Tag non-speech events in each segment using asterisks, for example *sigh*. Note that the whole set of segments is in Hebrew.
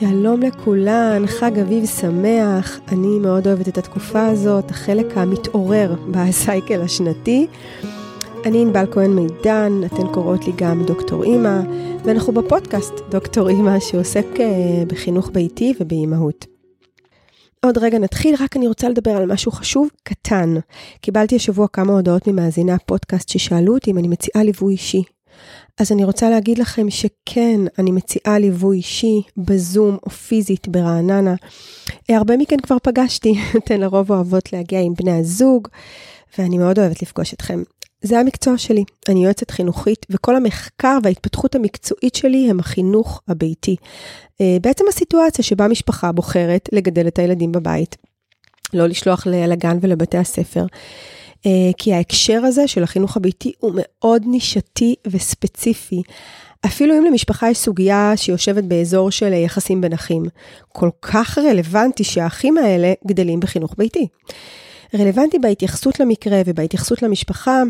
שלום לכולן, חג אביב שמח. אני מאוד אוהבת את התקופה הזאת, החלק המתעורר בסייקל השנתי. אני ענבל כהן מידן, אתן קוראות לי גם דוקטור אימא, ואנחנו בפודקאסט דוקטור אימא שעוסק אה, בחינוך ביתי ובאימהות. עוד רגע נתחיל, רק אני רוצה לדבר על משהו חשוב, קטן. קיבלתי השבוע כמה הודעות ממאזיני הפודקאסט ששאלו אותי אם אני מציעה ליווי אישי. אז אני רוצה להגיד לכם שכן, אני מציעה ליווי אישי בזום או פיזית ברעננה. הרבה מכן כבר פגשתי, *laughs* אתן לרוב אוהבות להגיע עם בני הזוג, ואני מאוד אוהבת לפגוש אתכם. זה המקצוע שלי, אני יועצת חינוכית, וכל המחקר וההתפתחות המקצועית שלי הם החינוך הביתי. אה, בעצם הסיטואציה שבה משפחה בוחרת לגדל את הילדים בבית, לא לשלוח לגן ולבתי הספר. אה, כי ההקשר הזה של החינוך הביתי הוא מאוד נישתי וספציפי. אפילו אם למשפחה יש סוגיה שיושבת באזור של יחסים בין אחים, כל כך רלוונטי שהאחים האלה גדלים בחינוך ביתי. רלוונטי בהתייחסות למקרה ובהתייחסות למשפחה,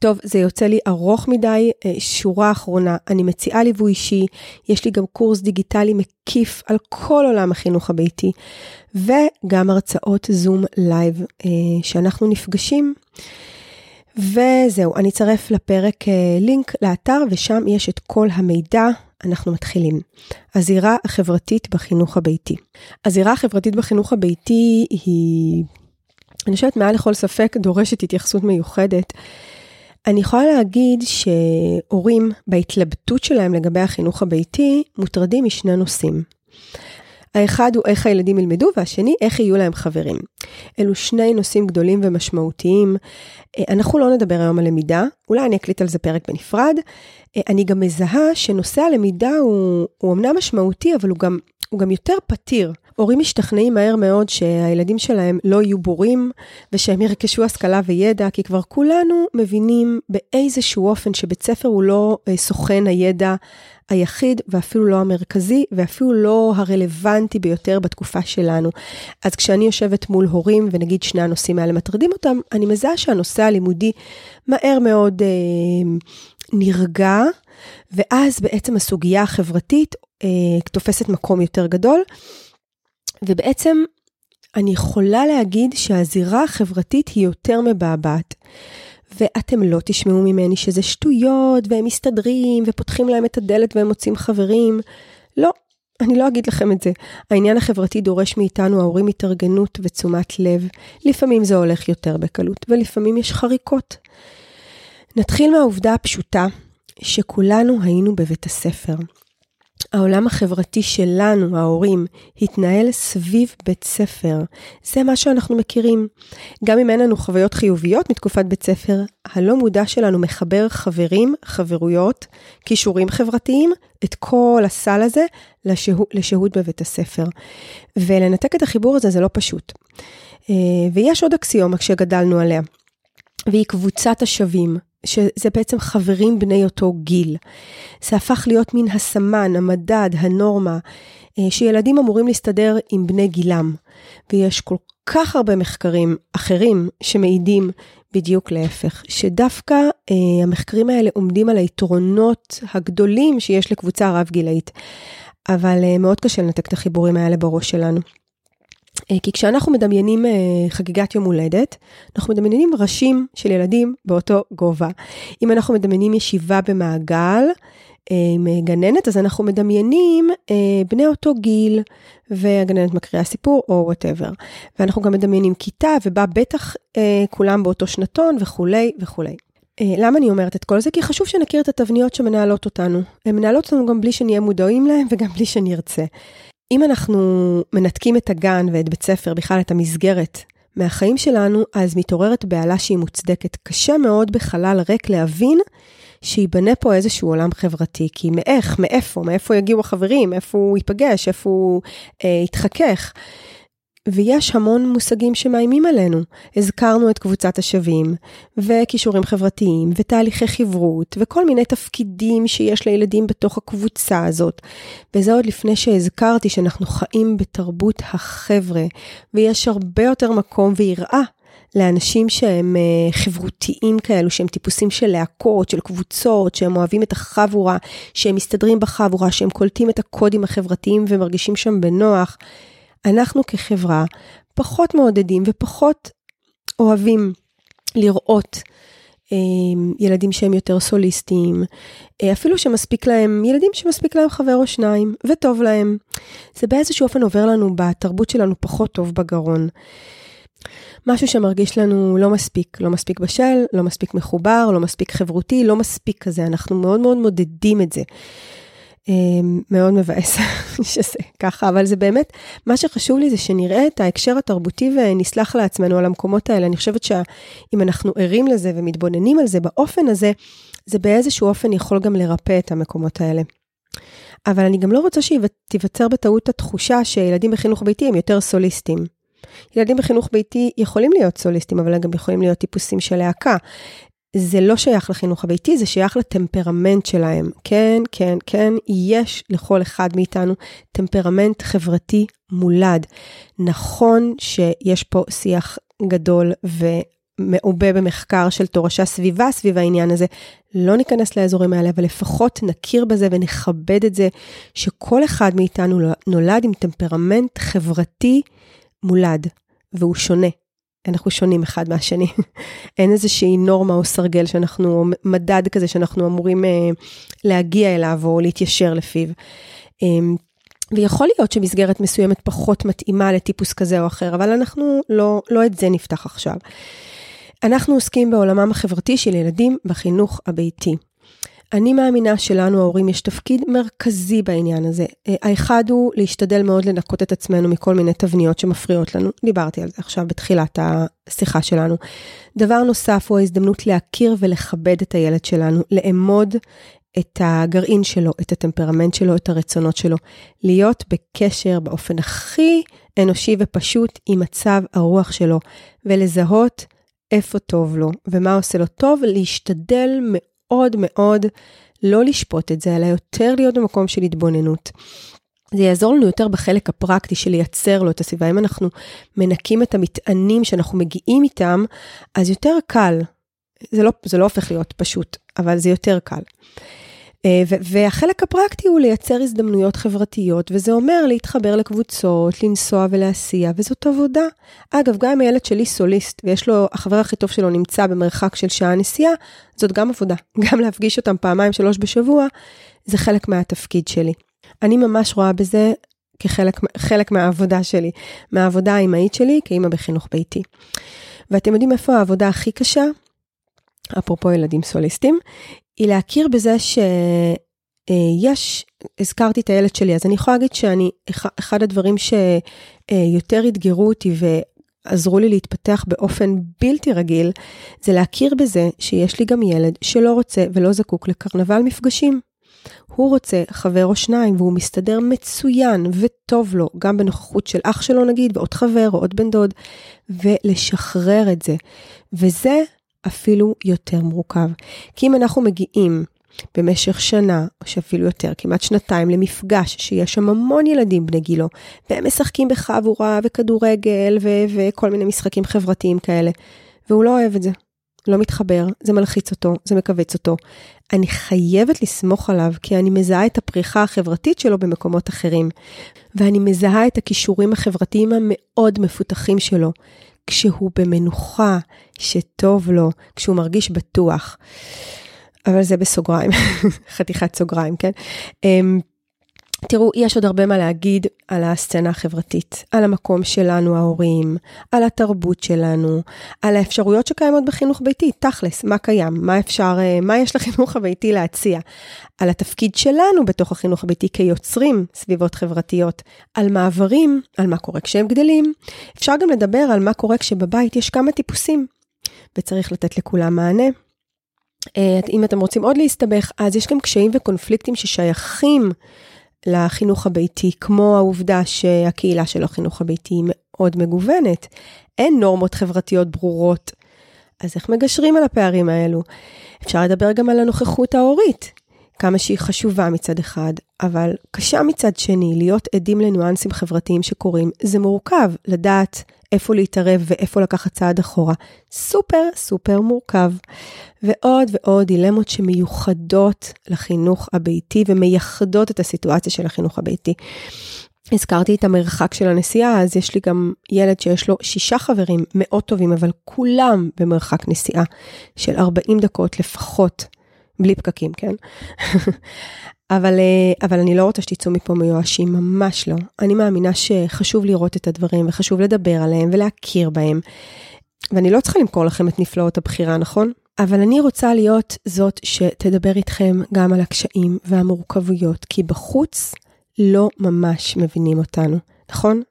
טוב, זה יוצא לי ארוך מדי. אה, שורה אחרונה, אני מציעה ליווי אישי, יש לי גם קורס דיגיטלי מקיף על כל עולם החינוך הביתי, וגם הרצאות זום live אה, שאנחנו נפגשים. וזהו, אני אצרף לפרק אה, לינק לאתר, ושם יש את כל המידע. אנחנו מתחילים. הזירה החברתית בחינוך הביתי. הזירה החברתית בחינוך הביתי היא, אני חושבת, מעל לכל ספק, דורשת התייחסות מיוחדת. אני יכולה להגיד שהורים בהתלבטות שלהם לגבי החינוך הביתי מוטרדים משני נושאים. האחד הוא איך הילדים ילמדו, והשני, איך יהיו להם חברים. אלו שני נושאים גדולים ומשמעותיים. אה, אנחנו לא נדבר היום על למידה, אולי אני אקליט על זה פרק בנפרד. אה, אני גם מזהה שנושא הלמידה הוא, הוא אמנם משמעותי, אבל הוא גם, הוא גם יותר פתיר. הורים משתכנעים מהר מאוד שהילדים שלהם לא יהיו בורים ושהם ירכשו השכלה וידע, כי כבר כולנו מבינים באיזשהו אופן שבית ספר הוא לא אה, סוכן הידע היחיד ואפילו לא המרכזי ואפילו לא הרלוונטי ביותר בתקופה שלנו. אז כשאני יושבת מול הורים ונגיד שני הנושאים האלה מטרידים אותם, אני מזהה שהנושא הלימודי מהר מאוד אה, נרגע, ואז בעצם הסוגיה החברתית אה, תופסת מקום יותר גדול. ובעצם אני יכולה להגיד שהזירה החברתית היא יותר מבעבעת. ואתם לא תשמעו ממני שזה שטויות, והם מסתדרים, ופותחים להם את הדלת והם מוצאים חברים. לא, אני לא אגיד לכם את זה. העניין החברתי דורש מאיתנו, ההורים, התארגנות ותשומת לב. לפעמים זה הולך יותר בקלות, ולפעמים יש חריקות. נתחיל מהעובדה הפשוטה שכולנו היינו בבית הספר. העולם החברתי שלנו, ההורים, התנהל סביב בית ספר. זה מה שאנחנו מכירים. גם אם אין לנו חוויות חיוביות מתקופת בית ספר, הלא מודע שלנו מחבר חברים, חברויות, כישורים חברתיים, את כל הסל הזה לشه... לשהות בבית הספר. ולנתק את החיבור הזה זה לא פשוט. אה, ויש עוד אקסיומה כשגדלנו עליה, והיא קבוצת השווים. שזה בעצם חברים בני אותו גיל. זה הפך להיות מין הסמן, המדד, הנורמה, אה, שילדים אמורים להסתדר עם בני גילם. ויש כל כך הרבה מחקרים אחרים שמעידים בדיוק להפך, שדווקא אה, המחקרים האלה עומדים על היתרונות הגדולים שיש לקבוצה רב-גילאית. אבל אה, מאוד קשה לנתק את החיבורים האלה בראש שלנו. אה, כי כשאנחנו מדמיינים אה, חגיגת יום הולדת, אנחנו מדמיינים ראשים של ילדים באותו גובה. אם אנחנו מדמיינים ישיבה במעגל אה, עם גננת, אז אנחנו מדמיינים בני אותו גיל, והגננת מקריאה סיפור או whatever. ואנחנו גם מדמיינים כיתה, ובה בטח כולם באותו שנתון וכולי וכולי. למה אני אומרת את כל זה? כי חשוב שנכיר את התבניות שמנהלות אותנו. הן מנהלות אותנו גם בלי שנהיה מודעים להן וגם בלי שנרצה. אם אנחנו מנתקים את הגן ואת בית ספר, בכלל את המסגרת, מהחיים שלנו, אז מתעוררת בהלה שהיא מוצדקת. קשה מאוד בחלל ריק להבין שייבנה פה איזשהו עולם חברתי, כי מאיך, מאיפה, מאיפה יגיעו החברים, איפה הוא ייפגש, איפה הוא אה, יתחכך. ויש המון מושגים שמאיימים עלינו. הזכרנו את קבוצת השווים, וכישורים חברתיים, ותהליכי חברות, וכל מיני תפקידים שיש לילדים בתוך הקבוצה הזאת. וזה עוד לפני שהזכרתי שאנחנו חיים בתרבות החבר'ה, ויש הרבה יותר מקום ויראה לאנשים שהם אה, חברותיים כאלו, שהם טיפוסים של להקות, של קבוצות, שהם אוהבים את החבורה, שהם מסתדרים בחבורה, שהם קולטים את הקודים החברתיים ומרגישים שם בנוח. אנחנו כחברה פחות מעודדים ופחות אוהבים לראות אמ, ילדים שהם יותר סוליסטיים, אה, אפילו שמספיק להם, ילדים שמספיק להם חבר או שניים, וטוב להם. זה באיזשהו אופן עובר לנו בתרבות שלנו פחות טוב בגרון. משהו שמרגיש לנו לא מספיק, לא מספיק בשל, לא מספיק מחובר, לא מספיק חברותי, לא מספיק כזה, אנחנו מאוד מאוד מודדים את זה. אמ, מאוד מבאס *laughs* שזה ככה, אבל זה באמת, מה שחשוב לי זה שנראה את ההקשר התרבותי ונסלח לעצמנו על המקומות האלה. אני חושבת שאם אנחנו ערים לזה ומתבוננים על זה באופן הזה, זה באיזשהו אופן יכול גם לרפא את המקומות האלה. אבל אני גם לא רוצה שתיווצר בטעות התחושה שילדים בחינוך ביתי הם יותר סוליסטים. ילדים בחינוך ביתי יכולים להיות סוליסטים, אבל הם גם יכולים להיות טיפוסים של להקה. זה לא שייך לחינוך הביתי, זה שייך לטמפרמנט שלהם. כן, כן, כן, יש לכל אחד מאיתנו טמפרמנט חברתי מולד. נכון שיש פה שיח גדול ומעובה במחקר של תורשה סביבה סביב העניין הזה. לא ניכנס לאזורים האלה, אבל לפחות נכיר בזה ונכבד את זה, שכל אחד מאיתנו נולד עם טמפרמנט חברתי מולד, והוא שונה. אנחנו שונים אחד מהשני. *laughs* אין איזושהי נורמה או סרגל שאנחנו, מדד כזה שאנחנו אמורים אה, להגיע אליו או להתיישר לפיו. אה, ויכול להיות שמסגרת מסוימת פחות מתאימה לטיפוס כזה או אחר, אבל אנחנו לא, לא את זה נפתח עכשיו. אנחנו עוסקים בעולמם החברתי של ילדים בחינוך הביתי. אני מאמינה שלנו ההורים יש תפקיד מרכזי בעניין הזה. אה, האחד הוא להשתדל מאוד לנקות את עצמנו מכל מיני תבניות שמפריעות לנו. דיברתי על זה עכשיו בתחילת השיחה שלנו. דבר נוסף הוא ההזדמנות להכיר ולכבד את הילד שלנו, לאמוד את הגרעין שלו, את הטמפרמנט שלו, את הרצונות שלו. להיות בקשר באופן הכי אנושי ופשוט עם מצב הרוח שלו, ולזהות איפה טוב לו ומה עושה לו טוב, להשתדל מאוד מאוד לא לשפוט את זה, אלא יותר להיות במקום של התבוננות. זה יעזור לנו יותר בחלק הפרקטי של לייצר לו את הסביבה. אם אנחנו מנקים את המטענים שאנחנו מגיעים איתם, אז יותר קל. זה לא, זה לא הופך להיות פשוט, אבל זה יותר קל. אה, והחלק הפרקטי הוא לייצר הזדמנויות חברתיות, וזה אומר להתחבר לקבוצות, לנסוע ולהסיע, וזאת עבודה. אגב, גם אם הילד שלי סוליסט, ויש לו, החבר הכי טוב שלו נמצא במרחק של שעה נסיעה, זאת גם עבודה. *laughs* גם להפגיש אותם פעמיים, שלוש בשבוע, זה חלק מהתפקיד שלי. אני ממש רואה בזה כחלק מהעבודה שלי, מהעבודה האמהית שלי כאימא בחינוך ביתי. ואתם יודעים איפה העבודה הכי קשה? אפרופו ילדים סוליסטים, היא להכיר בזה שיש, הזכרתי את הילד שלי, אז אני יכולה להגיד שאני, אחד הדברים שיותר אתגרו אותי ועזרו לי להתפתח באופן בלתי רגיל, זה להכיר בזה שיש לי גם ילד שלא רוצה ולא זקוק לקרנבל מפגשים. הוא רוצה חבר או שניים והוא מסתדר מצוין וטוב לו, גם בנוכחות של אח שלו נגיד, ועוד חבר או עוד בן דוד, ולשחרר את זה. וזה אפילו יותר מורכב. כי אם אנחנו מגיעים במשך שנה, או שאפילו יותר, כמעט שנתיים, למפגש שיש שם המון ילדים בני גילו, והם משחקים בחבורה וכדורגל ו- וכל מיני משחקים חברתיים כאלה, והוא לא אוהב את זה. לא מתחבר, זה מלחיץ אותו, זה מכווץ אותו. אני חייבת לסמוך עליו, כי אני מזהה את הפריחה החברתית שלו במקומות אחרים. ואני מזהה את הכישורים החברתיים המאוד מפותחים שלו. כשהוא במנוחה, שטוב לו, כשהוא מרגיש בטוח. אבל זה בסוגריים, *laughs* חתיכת סוגריים, כן? תראו, יש עוד הרבה מה להגיד על הסצנה החברתית, על המקום שלנו ההורים, על התרבות שלנו, על האפשרויות שקיימות בחינוך ביתי, תכלס, מה קיים, מה אפשר, אה, מה יש לחינוך הביתי להציע, על התפקיד שלנו בתוך החינוך הביתי כיוצרים סביבות חברתיות, על מעברים, על מה קורה כשהם גדלים. אפשר גם לדבר על מה קורה כשבבית יש כמה טיפוסים, וצריך לתת לכולם מענה. אה, אם אתם רוצים עוד להסתבך, אז יש גם קשיים וקונפליקטים ששייכים לחינוך הביתי, כמו העובדה שהקהילה של החינוך הביתי היא מאוד מגוונת. אין נורמות חברתיות ברורות. אז איך מגשרים על הפערים האלו? אפשר לדבר גם על הנוכחות ההורית. כמה שהיא חשובה מצד אחד, אבל קשה מצד שני, להיות עדים לניואנסים חברתיים שקורים, זה מורכב לדעת איפה להתערב ואיפה לקחת צעד אחורה. סופר סופר מורכב. ועוד ועוד דילמות שמיוחדות לחינוך הביתי ומייחדות את הסיטואציה של החינוך הביתי. הזכרתי את המרחק של הנסיעה, אז יש לי גם ילד שיש לו שישה חברים מאוד טובים, אבל כולם במרחק נסיעה של 40 דקות לפחות, בלי פקקים, כן? אבל, אה, אבל אני לא רוצה שתצאו מפה מיואשים, ממש לא. אני מאמינה שחשוב לראות את הדברים וחשוב לדבר עליהם ולהכיר בהם. ואני לא צריכה למכור לכם את נפלאות הבחירה, נכון? אבל אני רוצה להיות זאת שתדבר איתכם גם על הקשיים והמורכבויות, כי בחוץ לא ממש מבינים אותנו, נכון?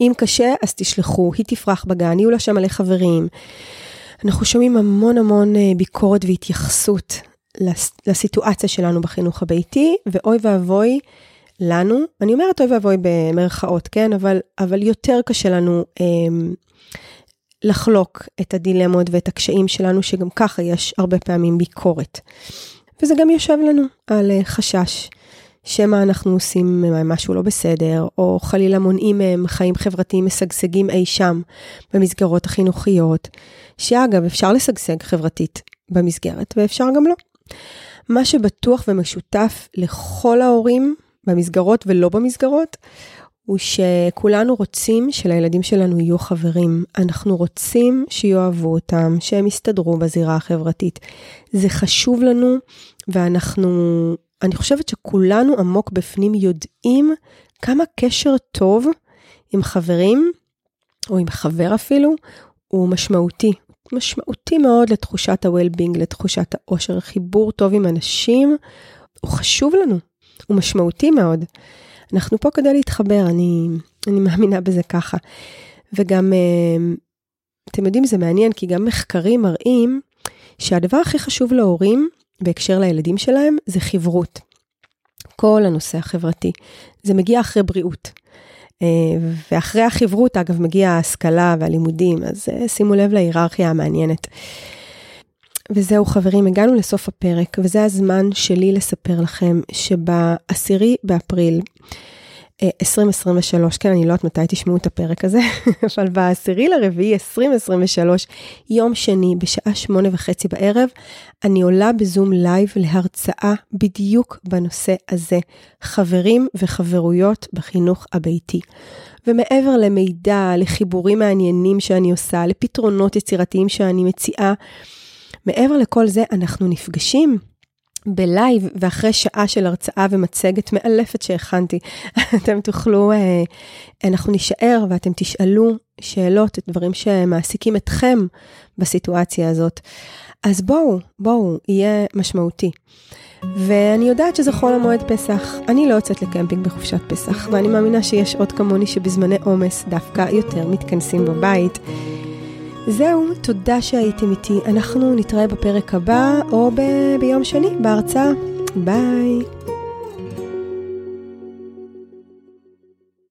אם קשה, אז תשלחו, היא תפרח בגן, יהיו לה שם מלא חברים. אנחנו שומעים המון המון אה, ביקורת והתייחסות לסיטואציה שלנו בחינוך הביתי, ואוי ואבוי לנו, אני אומרת אוי ואבוי במרכאות, כן? אבל, אבל יותר קשה לנו אה, לחלוק את הדילמות ואת הקשיים שלנו, שגם ככה יש הרבה פעמים ביקורת. וזה גם יושב לנו על אה, חשש שמא אנחנו עושים משהו לא בסדר, או חלילה מונעים מהם חיים חברתיים משגשגים אי שם במסגרות החינוכיות, שאגב, אפשר לשגשג חברתית במסגרת, ואפשר גם לא. מה שבטוח ומשותף לכל ההורים במסגרות ולא במסגרות, הוא שכולנו רוצים שלילדים שלנו יהיו חברים. אנחנו רוצים שיאהבו אותם, שהם יסתדרו בזירה החברתית. זה חשוב לנו, ואנחנו, אני חושבת שכולנו עמוק בפנים יודעים כמה קשר טוב עם חברים, או עם חבר אפילו, הוא משמעותי. משמעותי מאוד לתחושת ה-well-being, לתחושת האושר. חיבור טוב עם אנשים הוא חשוב לנו, הוא משמעותי מאוד. אנחנו פה כדי להתחבר, אני, אני מאמינה בזה ככה. וגם, אה, אתם יודעים, זה מעניין, כי גם מחקרים מראים שהדבר הכי חשוב להורים בהקשר לילדים שלהם זה חברות. כל הנושא החברתי. זה מגיע אחרי בריאות. אה, ואחרי החברות, אגב, מגיעה ההשכלה והלימודים, אז אה, שימו לב להיררכיה המעניינת. וזהו חברים, הגענו לסוף הפרק, וזה הזמן שלי לספר לכם שבעשירי באפריל 2023, כן, אני לא יודעת מתי תשמעו את הפרק הזה, *laughs* אבל בעשירי לרביעי 2023, יום שני, בשעה שמונה וחצי בערב, אני עולה בזום live להרצאה בדיוק בנושא הזה, חברים וחברויות בחינוך הביתי. ומעבר למידע, לחיבורים מעניינים שאני עושה, לפתרונות יצירתיים שאני מציעה, מעבר לכל זה, אנחנו נפגשים ב live ואחרי שעה של הרצאה ומצגת מאלפת שהכנתי, *laughs* אתם תוכלו, אה, אנחנו נישאר ואתם תשאלו שאלות, דברים שמעסיקים אתכם בסיטואציה הזאת. אז בואו, בואו, יהיה משמעותי. ואני יודעת שזה חול המועד פסח. אני לא יוצאת לקמפינג בחופשת פסח, ואני מאמינה שיש עוד כמוני שבזמני עומס דווקא יותר מתכנסים בבית. זהו, תודה שהייתם איתי. אנחנו נתראה בפרק הבא או ב- ביום שני בהרצאה. ביי.